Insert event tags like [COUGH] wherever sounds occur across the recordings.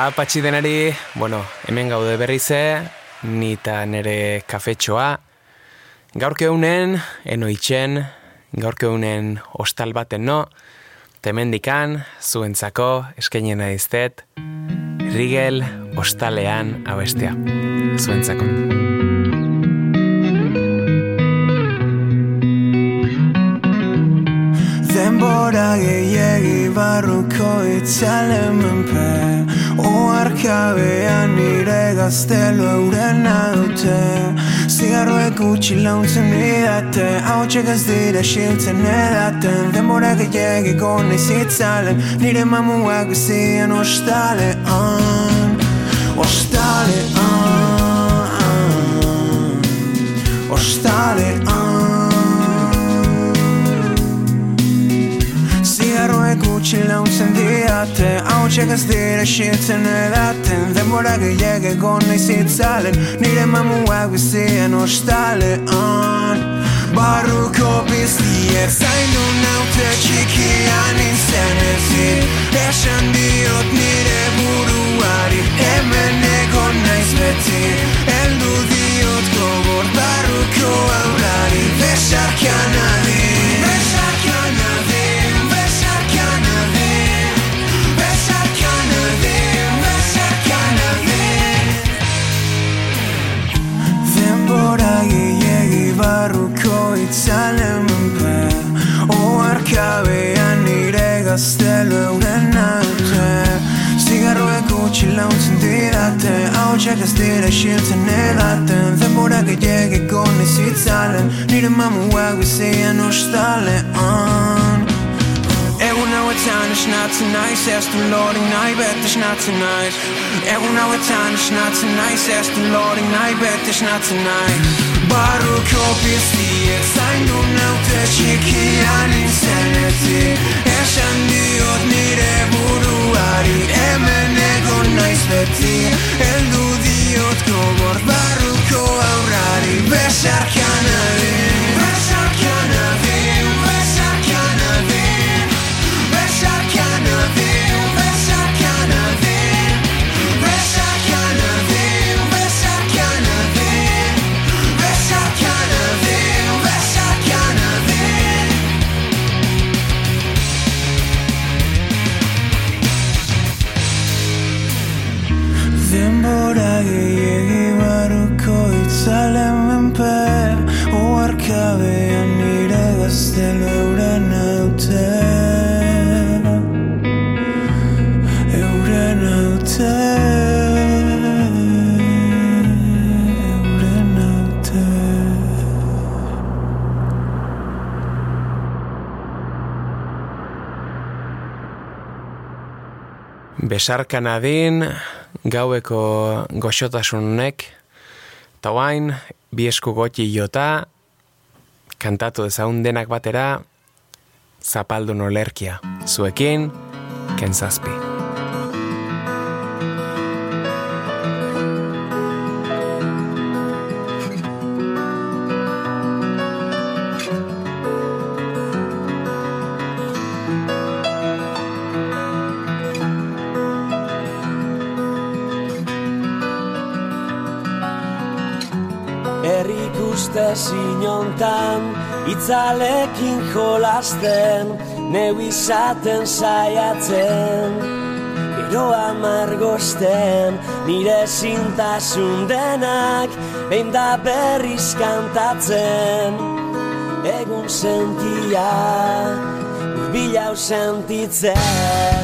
Apatxi denari, bueno, hemen gaude berrize, nita nere kafetxoa. Gaurke honen, enoitzen, gaurke honen ostal baten no, temendikan, zuentzako, eskenien aiztet, Rigel ostalean abestea, zuentzako. Denbora gehiagi barruko itzalen menpe Oarkabean nire gaztelu euren dute Zigarroek utxi launtzen didate Hau ez dira xiltzen edaten. Denbora gehiagi gona izitzalen Nire mamuak bizien ostalean Ostalean Ostalean Zigarroek utxi launtzen diate Hau txekaz dira xiltzen edaten Denbora gehiago egon nahi Nire mamuak bizien ostalean. Barruko biztiek zaindu naute txikian nintzen ezin. Esan diot nire buruari hemen egon naiz beti. Eldu diot gogor barruko aurrari Besarkian adin Hautsak ez dira xiltzen edaten Denbora gehiagi gona izitzalen Nire mamuak bizien ostalean Egun hauetan esnatzen naiz, ez du loring nahi bet esnatzen naiz Egun hauetan esnatzen naiz, ez du loring nahi bet esnatzen naiz Barruko piztiek zaindu naute txikian inzenetik Esan diot nire buruari hemen egon naiz beti Eldu gogor barruko aurrari Besarkian adin Denbora gehiagi barruko itzalen menpe Oarkabean nire gaztelu euren haute Euren haute Euren haute gaueko goxotasunek, eta guain, bi esku gotxi jota, kantatu ezagun denak batera, zapaldun olerkia, zuekin, kentzazpi. Itzalekin jolasten Neu izaten saiatzen. Gero amargosten Nire zintasun denak Behin da berriz kantatzen. Egun sentia Urbilau sentitzen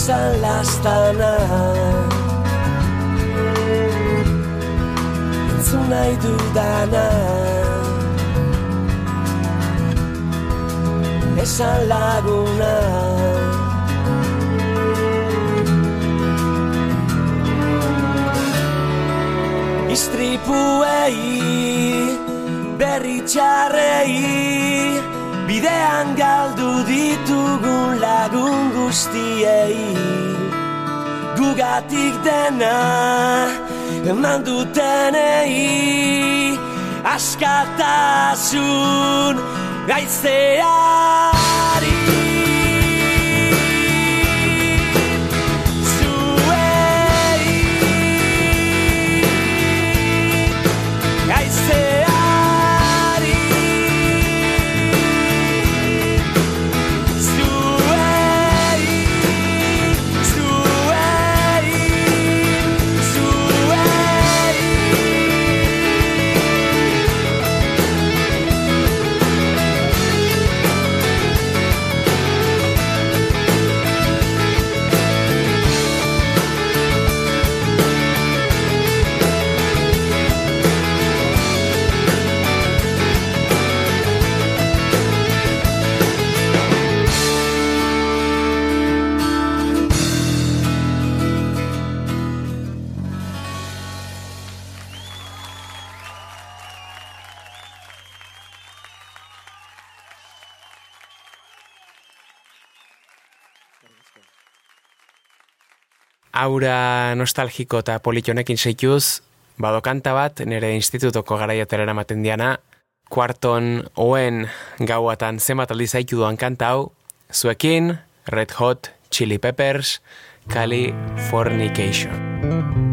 izan lastana Entzun nahi dudana. Esan laguna. Istripuei Berri txarrei bidean galdu ditugun lagun guztiei. Gugatik dena eman dutenei. Askatasun gaizean aura nostalgiko eta politionekin seikuz, badokanta bat nire institutoko garaiatera eramaten diana, kuarton oen gauatan zenbat aldi zaitu doan kanta hau, zuekin, Red Hot, Chili Peppers, Californication. Californication.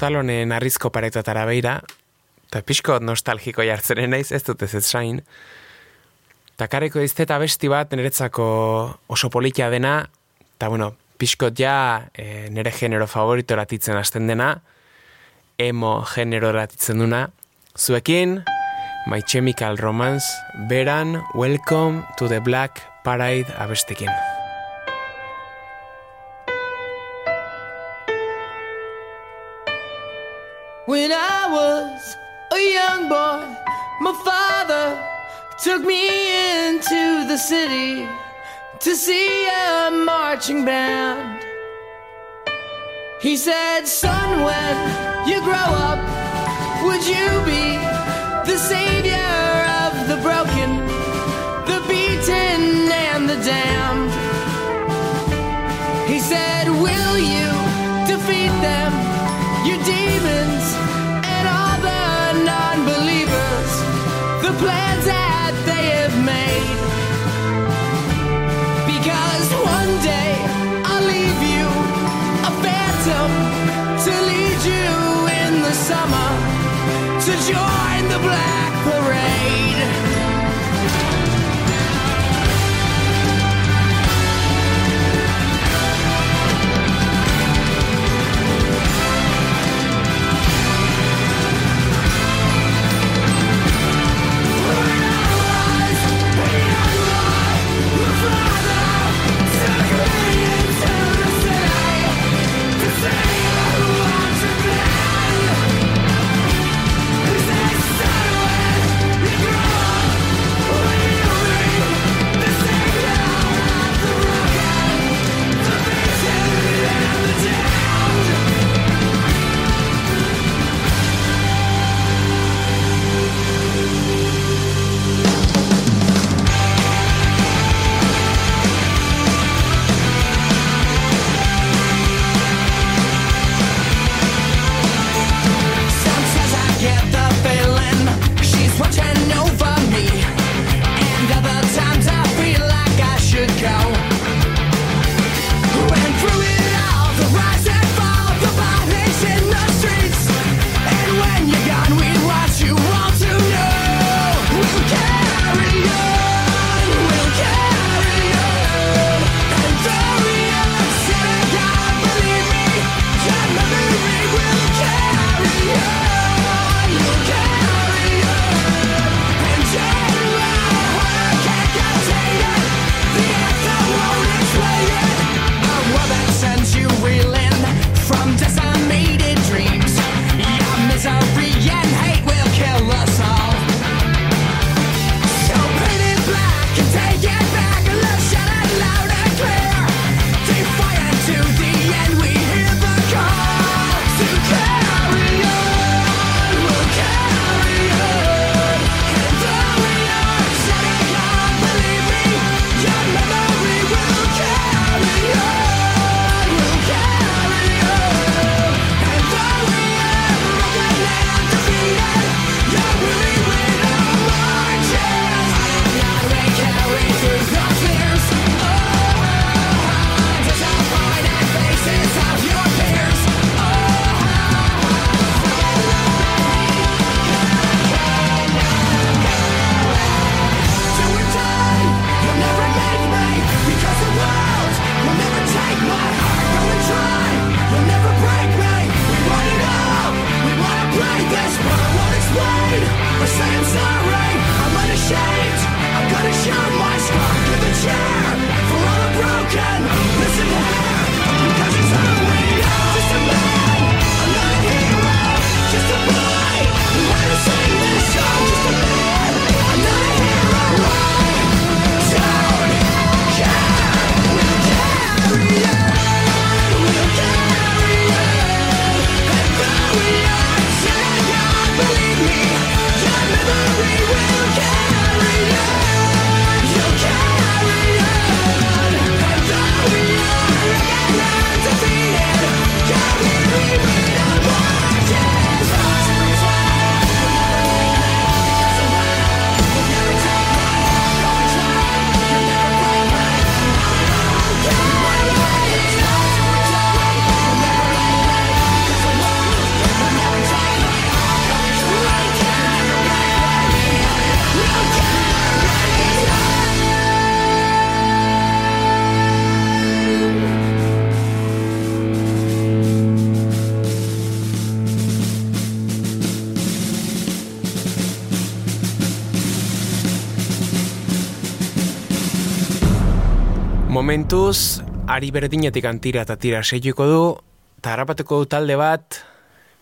Stallonen arrizko paretotara beira, eta pixko nostalgiko jartzenen naiz, ez dut ez ez sain. Takareko izteta besti bat niretzako oso polikia dena, eta bueno, pixkot ja e, nire genero favorito ratitzen hasten dena, emo genero ratitzen duna. Zuekin, My Chemical Romance, Beran, Welcome to the Black Parade abestekin. Welcome to the Black Parade abestekin. When I was a young boy, my father took me into the city to see a marching band. He said, Son, when you grow up, would you be the savior? Momentuz, ari berdinetik antira eta tira seituko du, du talde bat,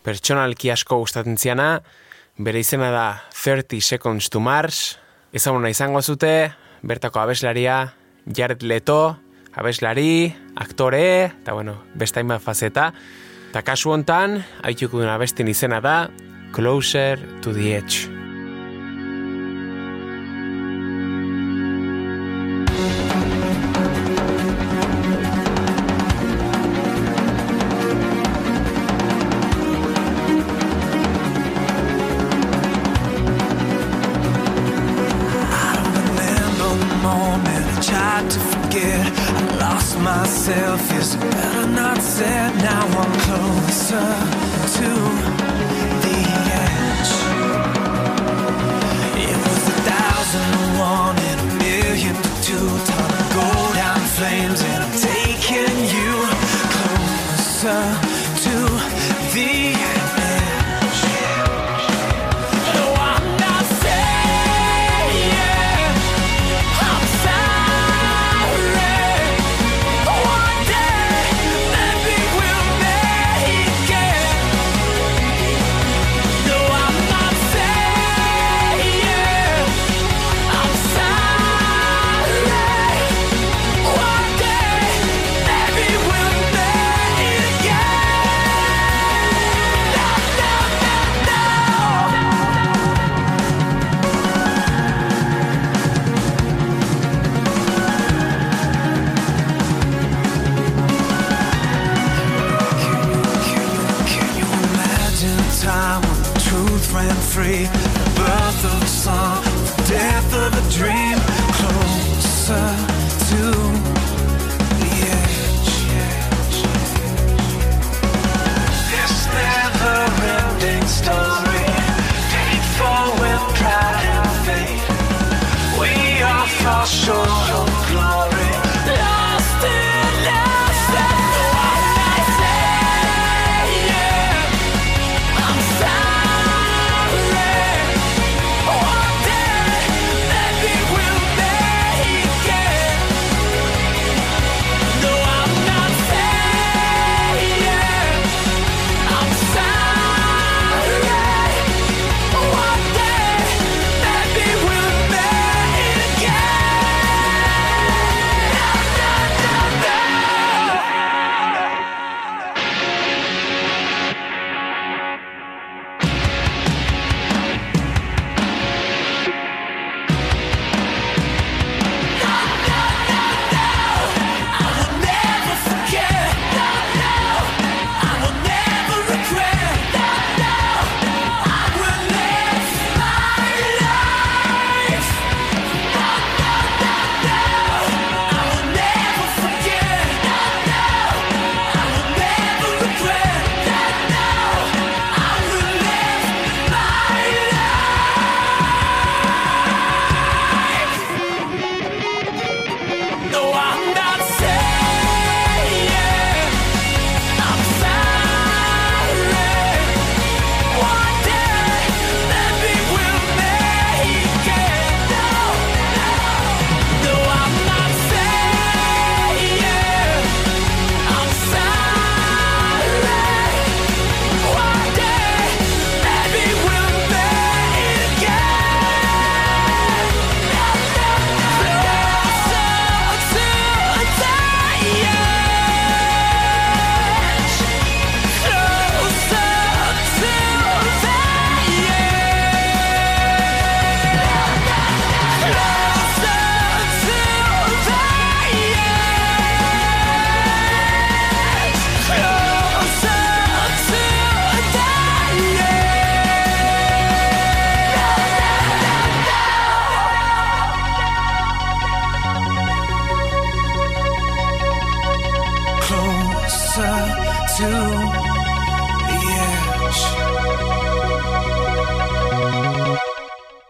pertsonalki asko gustatzen ziana, bere izena da 30 Seconds to Mars, ezaguna izango zute, bertako abeslaria, Jared Leto, abeslari, aktore, eta bueno, besta ima fazeta, eta kasu hontan, haituko duna bestin izena da, Closer to the Edge. flames and I'm taking you closer to the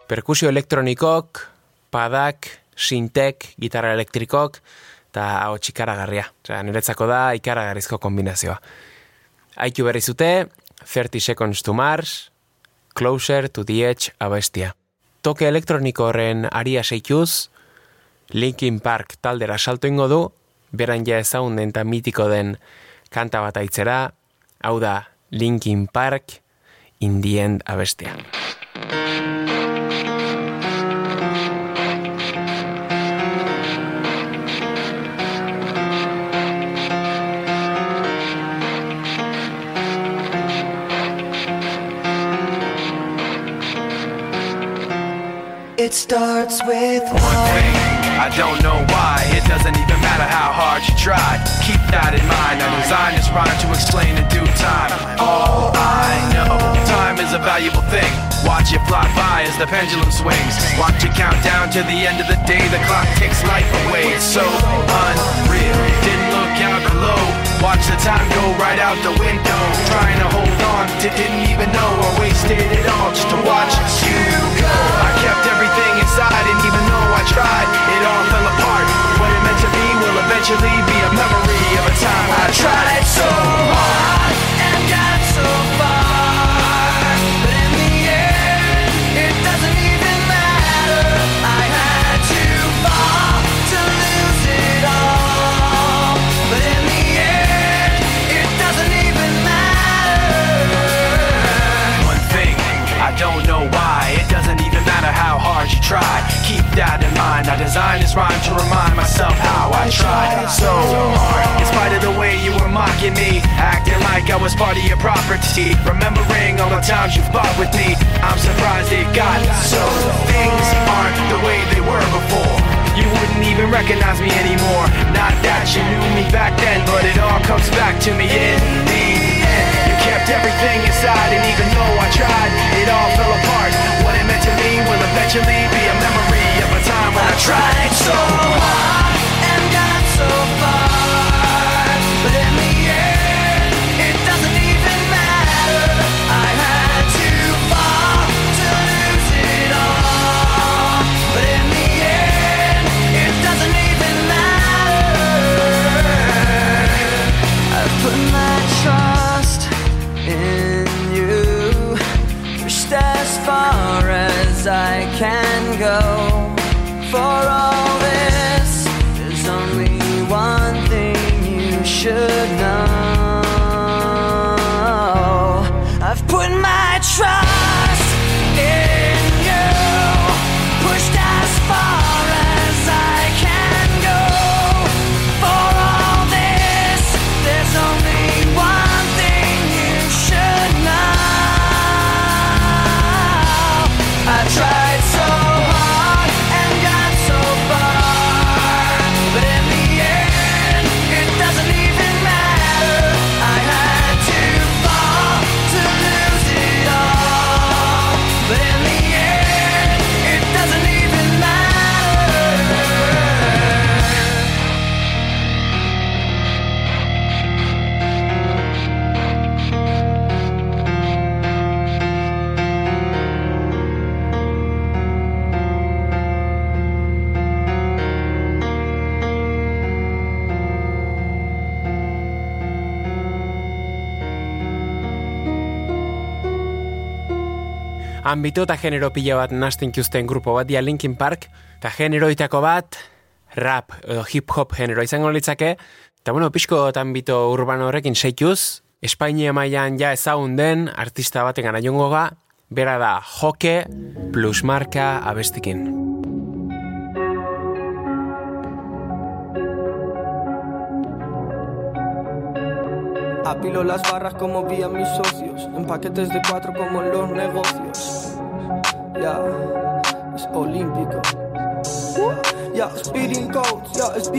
perkusio elektronikok, padak, sintek, gitarra elektrikok, eta hau txikaragarria. Niretzako da ikaragarrizko kombinazioa. Aitu berri zute, 30 Seconds to Mars, Closer to the Edge abestia. Toke elektroniko horren aria seituz, Linkin Park taldera salto ingo du, beran ja ezagun den mitiko den kanta bat aitzera, hau da Linkin Park indien abestean. It starts with One I don't know why. It doesn't even matter how hard you try. Keep that in mind. I designed this rhyme to explain in due time. All I know, time is a valuable thing. Watch it fly by as the pendulum swings. Watch it count down to the end of the day. The clock takes life away. It's so unreal. Didn't look out below. Watch the time go right out the window. Trying to hold on didn't even know I wasted it all just to watch you go. I kept everything inside, and I tried, it all fell apart. What it meant to be will eventually be a memory of a time I tried so hard me, acting like I was part of your property. Remembering all the times you fought with me, I'm surprised it got so. Things aren't the way they were before. You wouldn't even recognize me anymore. Not that you knew me back then, but it all comes back to me in the end. You kept everything inside, and even though I tried, it all fell apart. What it meant to me will eventually be a memory of a time when I tried so hard. Can go. Ambito eta genero pila bat nasten kiuzten grupo bat dia Linkin Park, eta generoitako bat rap edo hip-hop genero izango litzake, eta bueno, pixko ambito urbano horrekin seikuz, Espainia mailan ja ezagun den artista baten gana jongo ga, bera da joke plus marka abestikin. Apilo las barras como vía mis socios, en paquetes de cuatro como en los negocios. Ya, olímpico. Ya, speeding codes, ya, es.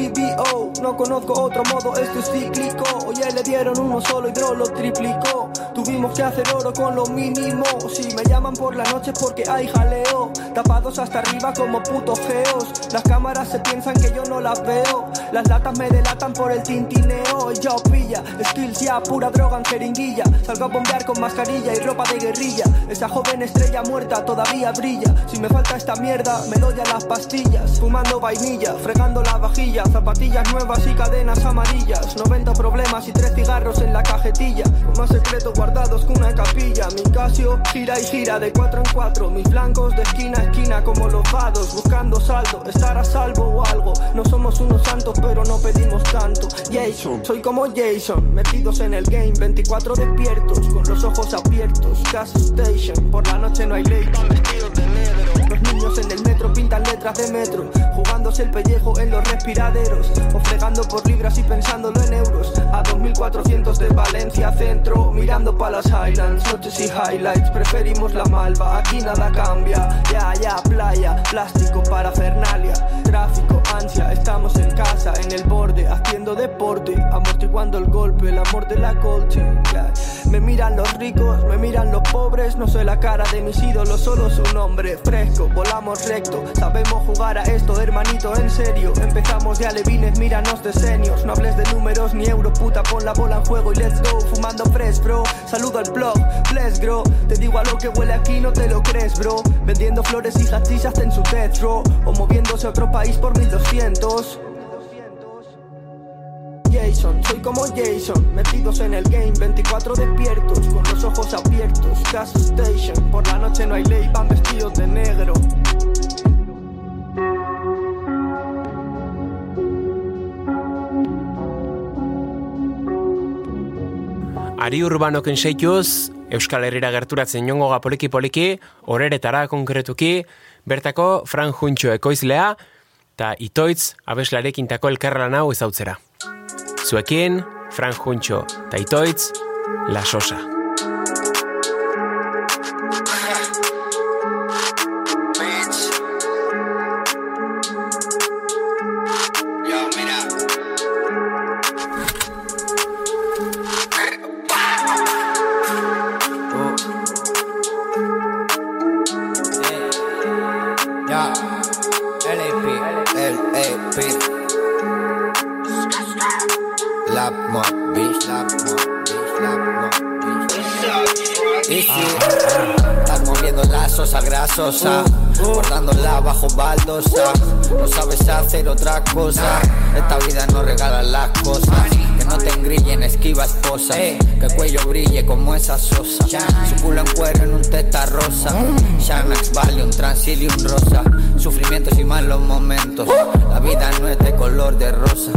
No conozco otro modo, esto es cíclico. Oye, le dieron uno solo y bro lo triplicó. Tuvimos que hacer oro con lo mínimo. Si me llaman por la noche porque hay jaleo. Tapados hasta arriba como putos feos. Las cámaras se piensan que yo no las veo. Las latas me delatan por el tintineo. Yo pilla, skills ya, pura droga en jeringuilla. Salgo a bombear con mascarilla y ropa de guerrilla. Esa joven estrella muerta todavía brilla. Si me falta esta mierda, me doy a las pastillas. Fumando vainilla, fregando la vajilla. Zapatillas nuevas y cadenas amarillas. 90 problemas y tres cigarros en la cajetilla. Con más secretos guardados que una capilla. Mi Casio gira y gira de cuatro en cuatro. Mis blancos de esquina a esquina como los vados, buscando saldo, estar a salvo o algo. No somos unos santos, pero no pedimos tanto. Jason, soy como Jason, metidos en el game, 24 despiertos, con los ojos abiertos. Gas Station, por la noche no hay ley, van vestidos de negro. En el metro pintan letras de metro, jugándose el pellejo en los respiraderos, o por libras y pensándolo en euros. A 2400 de Valencia Centro, mirando pa' las Highlands, noches y highlights. Preferimos la malva, aquí nada cambia. Ya, ya, playa, plástico, parafernalia, tráfico, ansia. Estamos en casa, en el borde, haciendo deporte, amortiguando el golpe, el amor de la colche. ya. Me miran los ricos, me miran los pobres, no soy la cara de mis ídolos, solo su nombre. Fresco, volamos recto, sabemos jugar a esto, hermanito, en serio. Empezamos de alevines, míranos de seniors. No hables de números ni euro, puta, pon la bola en juego y let's go. Fumando fresh, bro. Saludo al blog, bless, bro. Te digo a lo que huele aquí, no te lo crees, bro. Vendiendo flores y hasta en su death row. O moviéndose a otro país por 1200. Jason, soy como Jason, metidos en el game, 24 despiertos, con los ojos abiertos. Gas Station, por la noche no hay ley, van vestidos de negro. Ari urbanoken seituz, Euskal Herrira gerturatzen jongoga poliki-poliki, horeretara konkretuki, bertako Fran Juntxo ekoizlea, eta itoitz abeslarekin tako elkarra hau ezautzera. Zuekin, Fran Juncho, Taitoitz, La Sosa. No sabes hacer otra cosa. Esta vida no regala las cosas. Que no te engrillen, esquiva esposa. Que el cuello brille como esa sosa. Su culo en cuero en un teta rosa. Xanax, Valium, Transilium rosa. Sufrimientos y malos momentos. La vida no es de color de rosa.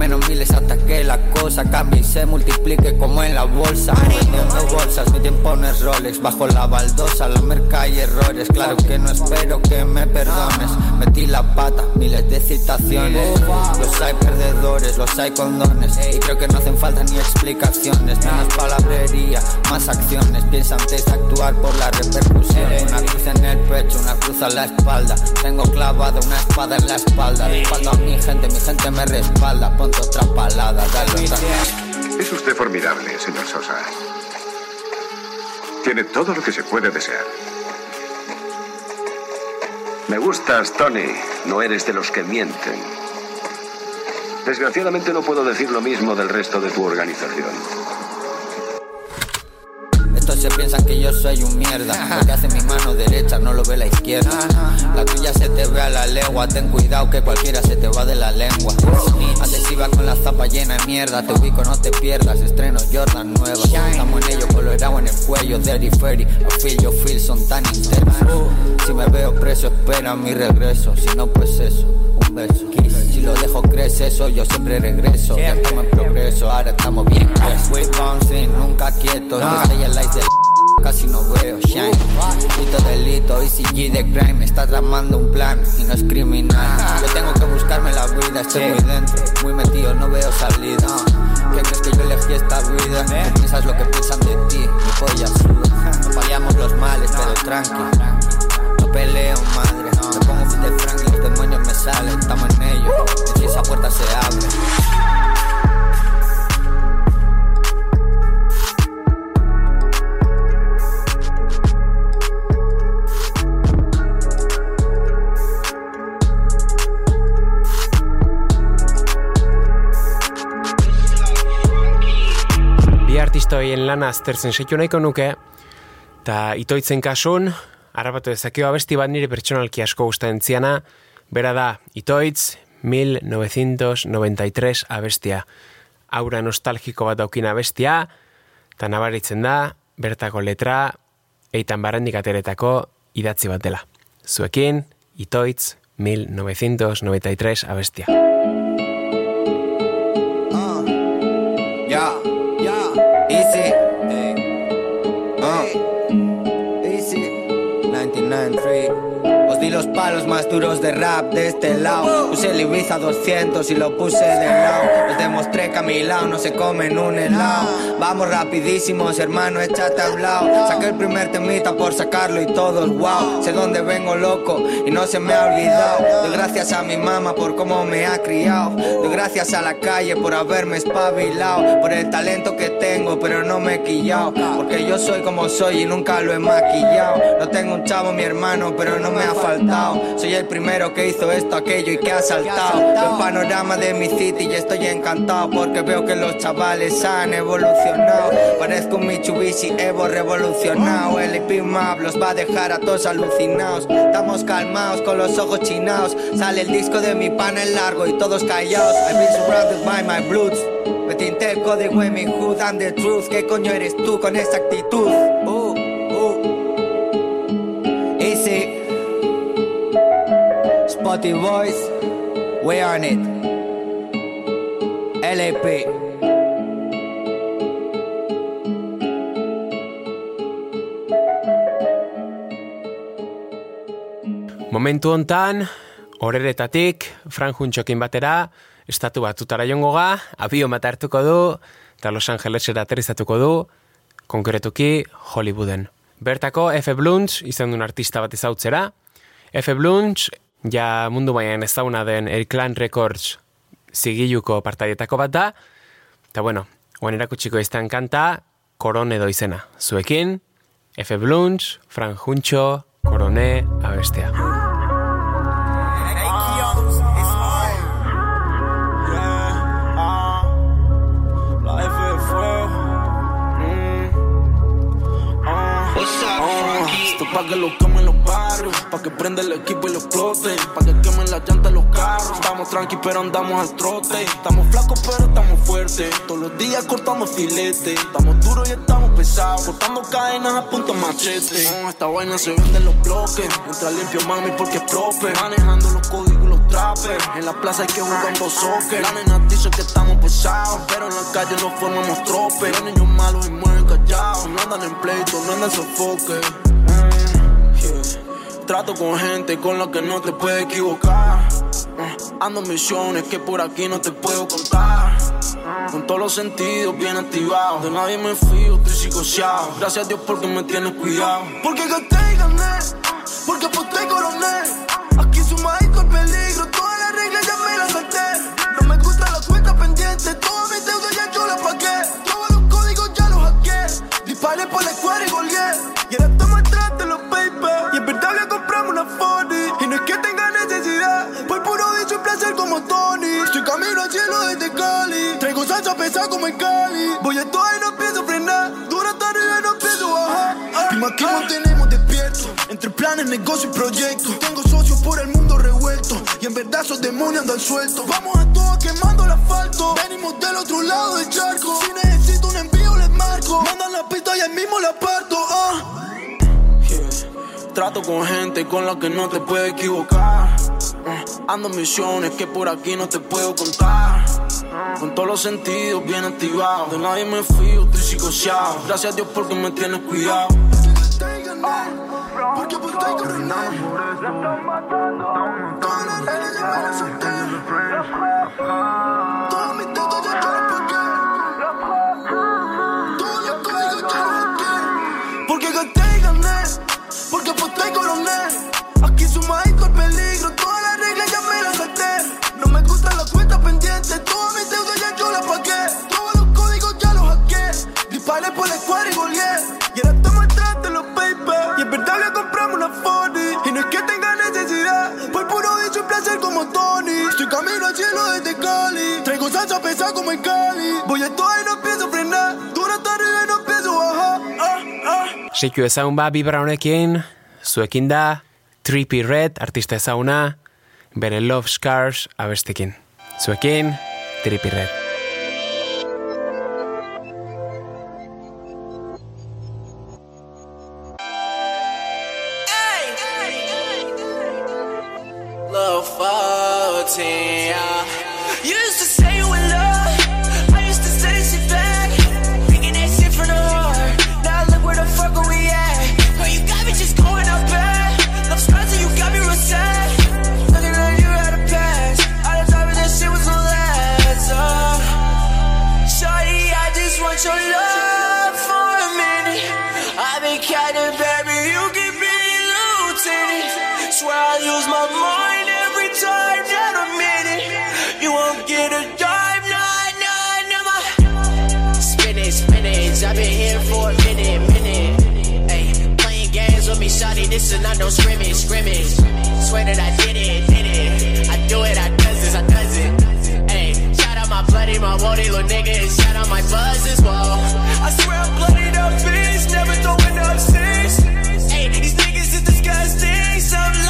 Menos miles hasta que la cosa cambie y se multiplique como en la bolsa. Vendiendo bolsas, mi tiempo no es Rolex. Bajo la baldosa, la merca y errores. Claro que no espero que me perdones. Metí la pata, miles de citaciones. Los hay perdedores, los hay condones. Y creo que no hacen falta ni explicaciones. Menos palabrería, más acciones. Piensa antes actuar por la repercusión. Una cruz en el pecho, una cruz a la espalda. Tengo clavada una espada en la espalda. Respaldo a mi gente, mi gente me respalda. Otra palada, dale otra. Es usted formidable, señor Sosa. Tiene todo lo que se puede desear. Me gustas, Tony. No eres de los que mienten. Desgraciadamente no puedo decir lo mismo del resto de tu organización. Se piensan que yo soy un mierda. Lo que hace mi mano derecha no lo ve la izquierda. La tuya se te ve a la legua. Ten cuidado que cualquiera se te va de la lengua. Adhesiva con la zapa llena de mierda. Te ubico, no te pierdas. Estrenos Jordan nuevas. Estamos en ello, colorado en el cuello. Dirty Ferry. I feel yo feel son tan intensos. Si me veo preso, espera mi regreso. Si no, pues eso. Beso. Si lo dejo crece eso, yo siempre regreso. Ya estamos en progreso, ahora estamos bien. We bouncing, nunca quietos. Estrella light de casi no veo shine. Delito, delito, ECG de crime. Está tramando un plan y no es criminal. Yo tengo que buscarme la vida, estoy muy dentro, muy metido, no veo salida. ¿Qué crees que yo elegí esta vida? ¿Qué piensas lo que piensan de ti? Mi polla [LAUGHS] suda. No paliamos los males, pero tranqui. No peleo, madre. Salen. Estamos en ello. Y esa puerta se abre. Bi artistoien lana aztertzen seitu nahiko nuke, eta itoitzen kasun, harrapatu dezakeo abesti bat nire pertsonalki asko gustatzen ziana, bera da, itoitz, 1993 abestia. Aura nostalgiko bat daukina abestia, eta nabaritzen da, bertako letra, eitan barandik ateretako idatzi bat dela. zuekin, itoitz, 1993 abestia. Ya, ya, easy. Uh. Easy. 99.3. Os di los palos más duros de rap de este lado. Puse el Ibiza 200 y lo puse de lado. Les demostré que a mi lado no se comen un helado. Vamos rapidísimos, hermano, échate a un lado. Saqué el primer temita por sacarlo y todos wow. Sé dónde vengo loco y no se me ha olvidado. Doy gracias a mi mamá por cómo me ha criado. Doy gracias a la calle por haberme espabilado. Por el talento que tengo, pero no me he quillado. Porque yo soy como soy y nunca lo he maquillado. No tengo un chavo, mi hermano, pero no me ha faltado. Soy el primero que hizo esto, aquello y que ha saltado. El panorama de mi city y estoy encantado porque veo que los chavales han evolucionado. Parezco un Mitsubishi Evo revolucionado. El IP Map los va a dejar a todos alucinados. Estamos calmados con los ojos chinados. Sale el disco de mi pana en largo y todos callados. I've been surrounded by my bloods. Me tinté el código en mi hood and the truth. ¿Qué coño eres tú con esa actitud? Uh. Spotty Boys, we on it. LAP. Momentu hontan, horeretatik, Fran Juntxokin batera, estatu batutara jongo ga, abio bat hartuko du, eta Los Angelesera aterrizatuko du, konkretuki Hollywooden. Bertako F. Blunts izan duen artista bat ezautzera. F. Blunts, ja mundu mailan ezaguna den El Clan Records zigiluko partaietako bat da, eta bueno, oan erakutxiko izan kanta, Korone edo izena. Zuekin, F. Blunts, Fran Juntxo, Korone, abestea. Mm. Ah. Ah. Que lo quemen los pa' que prenda el equipo y lo explote, pa' que quemen las llantas los carros. Estamos tranqui pero andamos al trote, estamos flacos pero estamos fuertes. Todos los días cortamos filete, estamos duros y estamos pesados, cortando cadenas a punto machete. Ah, esta vaina se vende en los bloques, entra limpio mami porque es proper, manejando los códigos los trappers. En la plaza hay que jugar dos soccer, la nena dice que estamos pesados, pero en la calle nos formamos tropes. Los niños malos y mueren callados, no andan en pleito, no andan en sofoque. Trato con gente con la que no te puedes equivocar. Uh, ando en misiones que por aquí no te puedo contar. Con todos los sentidos bien activados. De nadie me fío, estoy psicoseado. Gracias a Dios porque me tienes cuidado. Porque gasté y gané. Porque aposté y coroné. Aquí sumadito el peligro. Todas las reglas ya me las salté. No me gusta la cuenta pendiente. Todas comprarme una 40. Y no es que tenga necesidad. Por puro dicho y placer como Tony. Estoy camino al cielo desde Cali. Traigo salsa pesada como en Cali. Voy a toda y no pienso frenar. Dura arriba y no pienso bajar. Prima, aquí nos tenemos despiertos. Entre planes, negocios y proyectos. Tengo socios por el mundo revuelto. Y en verdad esos demonios andan sueltos. Vamos a todos quemando el asfalto. Venimos del otro lado del charco. Si necesito un envío, les marco. Mandan la pista y ahí mismo la parto. Trato con gente con la que no te puedes equivocar. Uh, ando misiones que por aquí no te puedo contar. Con todos los sentidos bien activados. De nadie me fío, estoy psicoseado. Gracias a Dios porque me tienes cuidado. Porque pues estoy coronado. Las salté. Estoy camino al cielo desde Cali. Traigo salsa pesada como en Cali. Voy a toda y no pienso frenar. Dura arriba y no pienso bajar. Ah, ah. Seiku ezagun bibra honekin, zuekin da, Trippy Red, artista ezaguna, bere Love Scars abestekin. Zuekin, Trippy Red. I've been here for a minute, minute. Ayy, playing games with me, shawty, this is not no scrimmage, scrimmage. Swear that I did it, did it. I do it, I does this, I does it. Ayy, shout out my bloody, my woody little nigga, and shout out my buzz as well. I swear I'm bloody, no bitch, never throwing up six. Ayy, these niggas is disgusting, so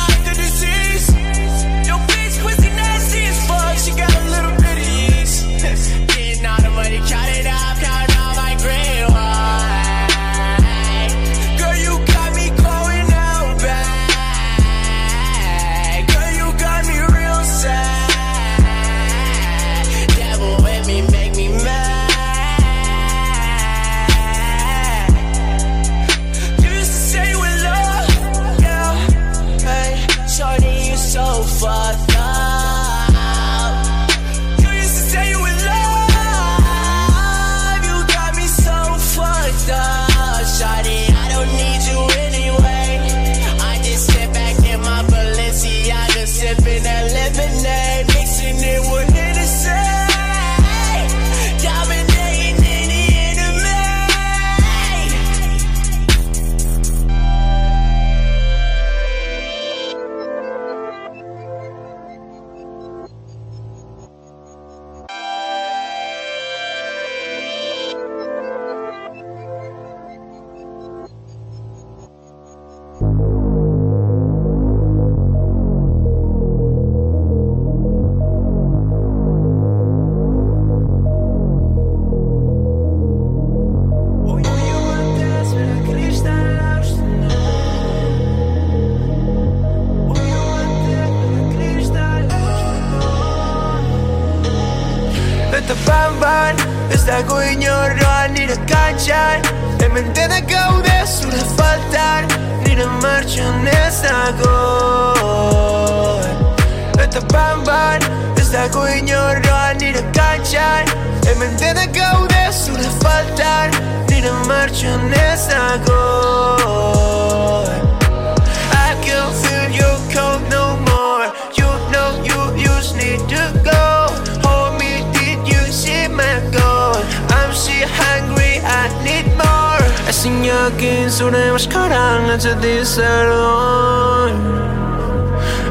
zure maskaran atzeti zer doan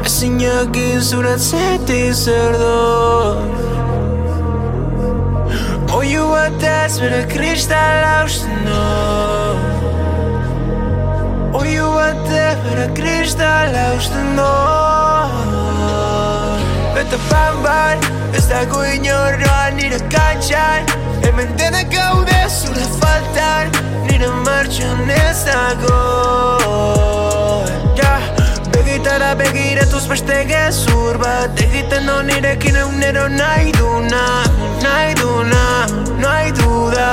Ezin jakin zure atzeti zer doan Oiu bat ez bere kristal hausten Oiu bat ez bere kristal hausten doan Eta fan bat ez dago inorroan nire kantxan Hemen denak gaude zure faltan pertsonez dago. Ja, Begitara begiretuz beste gezur bat. Egiten no nirekin eunero nahi duna Nahi duna, nahi duda,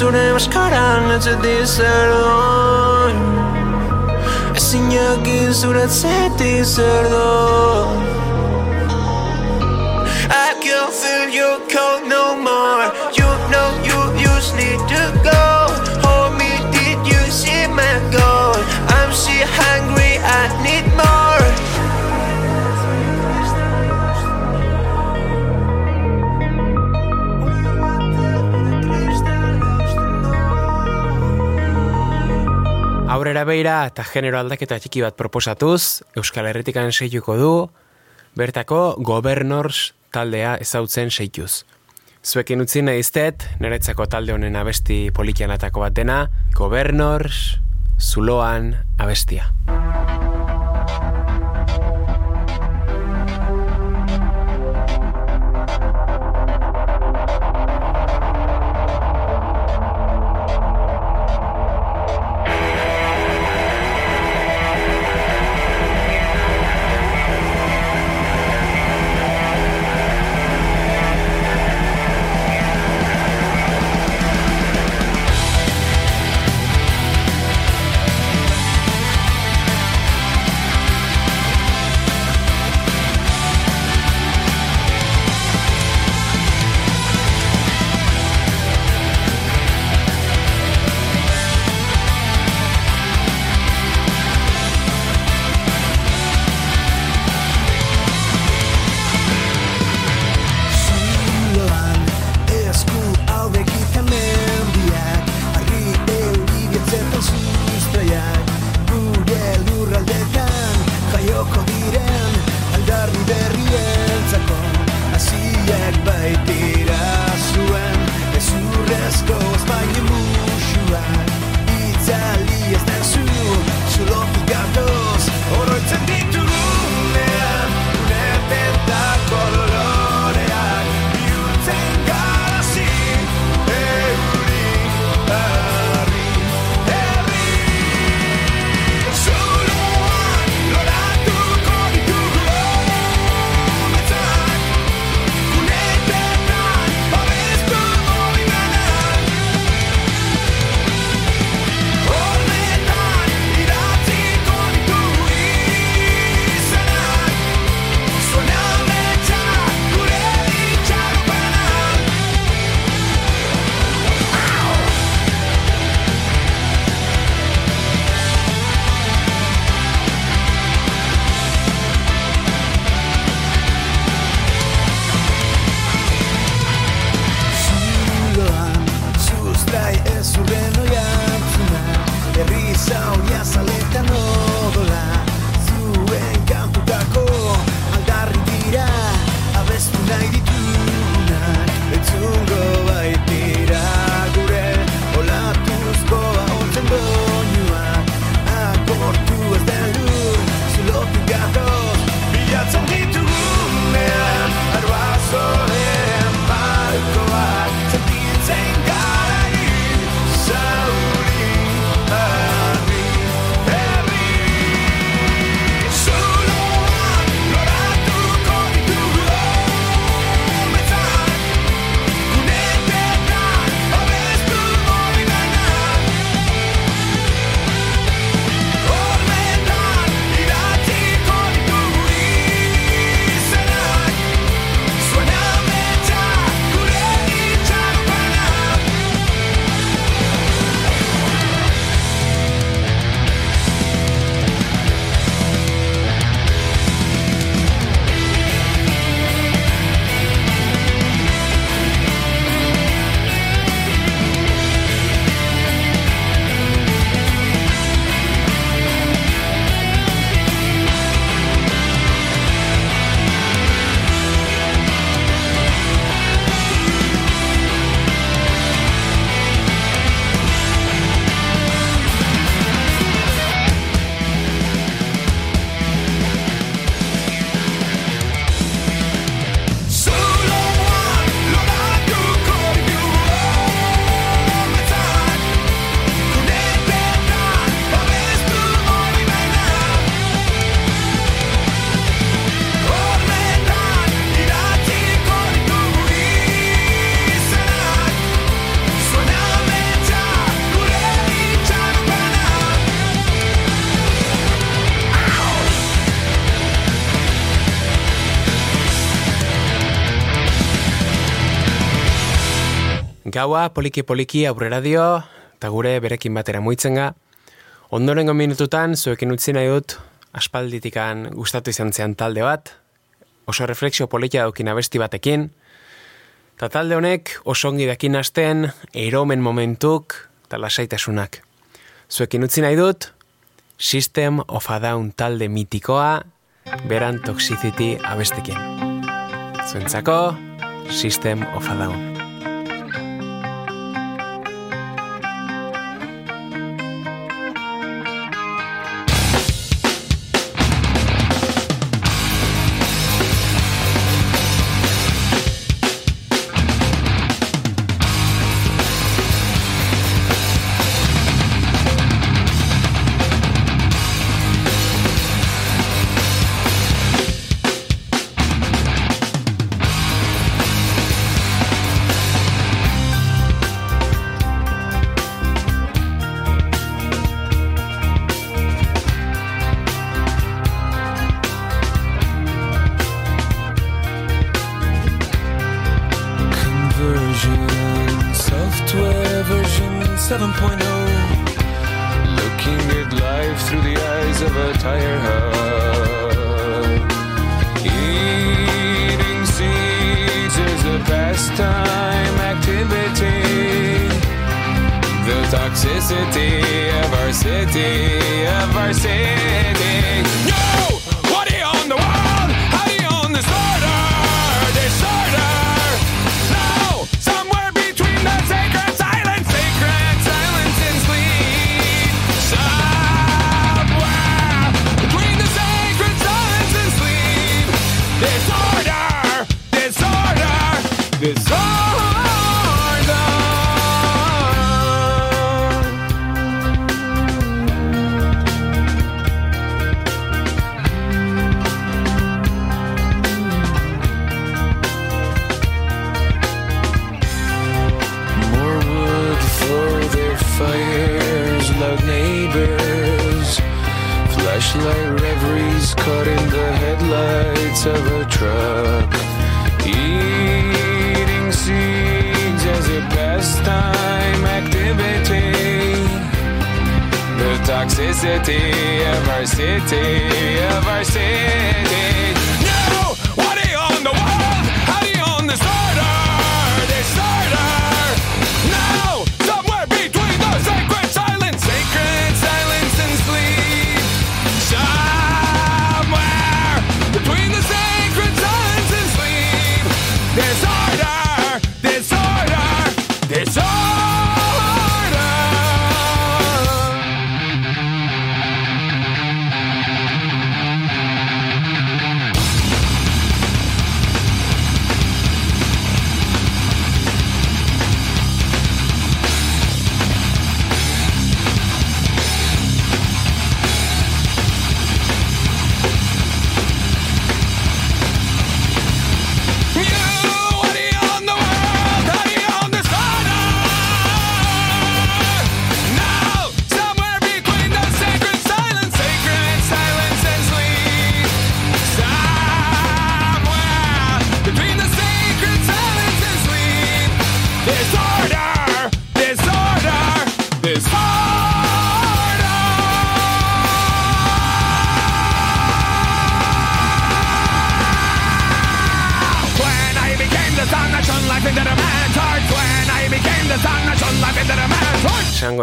zure maskaran atzeti zer doan Ezin jakin zuretzeti zer doan aurrera beira eta genero aldaketa txiki bat proposatuz, Euskal Herritikan seituko du, bertako Governors taldea ezautzen seituz. Zuekin utzi nahiztet, niretzako talde honen abesti polikianatako bat dena, Governors, zuloan abestia. Gaua poliki-poliki aurrera dio, eta gure berekin batera muitzen ga. Ondorengo minututan, zuekin utzi nahi dut, aspalditikan gustatu izan zean talde bat, oso refleksio politia daukin abesti batekin, eta talde honek osongi dakin hasten, eromen momentuk, eta lasaitasunak. Zuekin utzi nahi dut, System of a Down talde mitikoa, beran toxicity abestekin. Zuentzako, System of a Down. varsity, a varsity.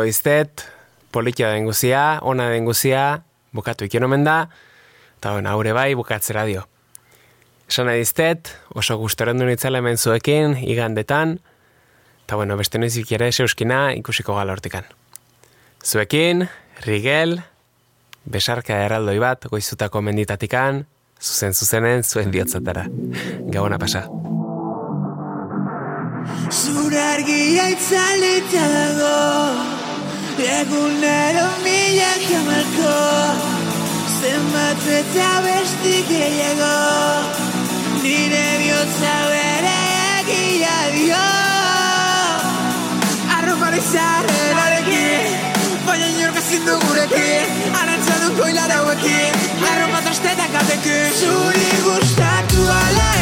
izet, polikia den guzia, ona den guzia, bukatu ikinomen da, eta hona haure bai, bukatzera dio. Esan edizet, oso gustoren du nitzela hemen zuekin, igandetan, eta bueno, beste noiz ikiera euskina ikusiko gala hortikan. Zuekin, Rigel, besarka erraldoi bat goizutako menditatikan, zuzen zuzenen zuen bihotzatara. Gabona pasa. Zure argia itzalitago Zure Egunero milaka marko Zenbat eta besti gehiago Nire bihotza bere egia dio. Arropari zaren arekin Baina inorka zindu gurekin Arantzadun koilara hauekin Arropa trastetak atekin Zuri gustatu alai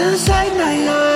inside my heart.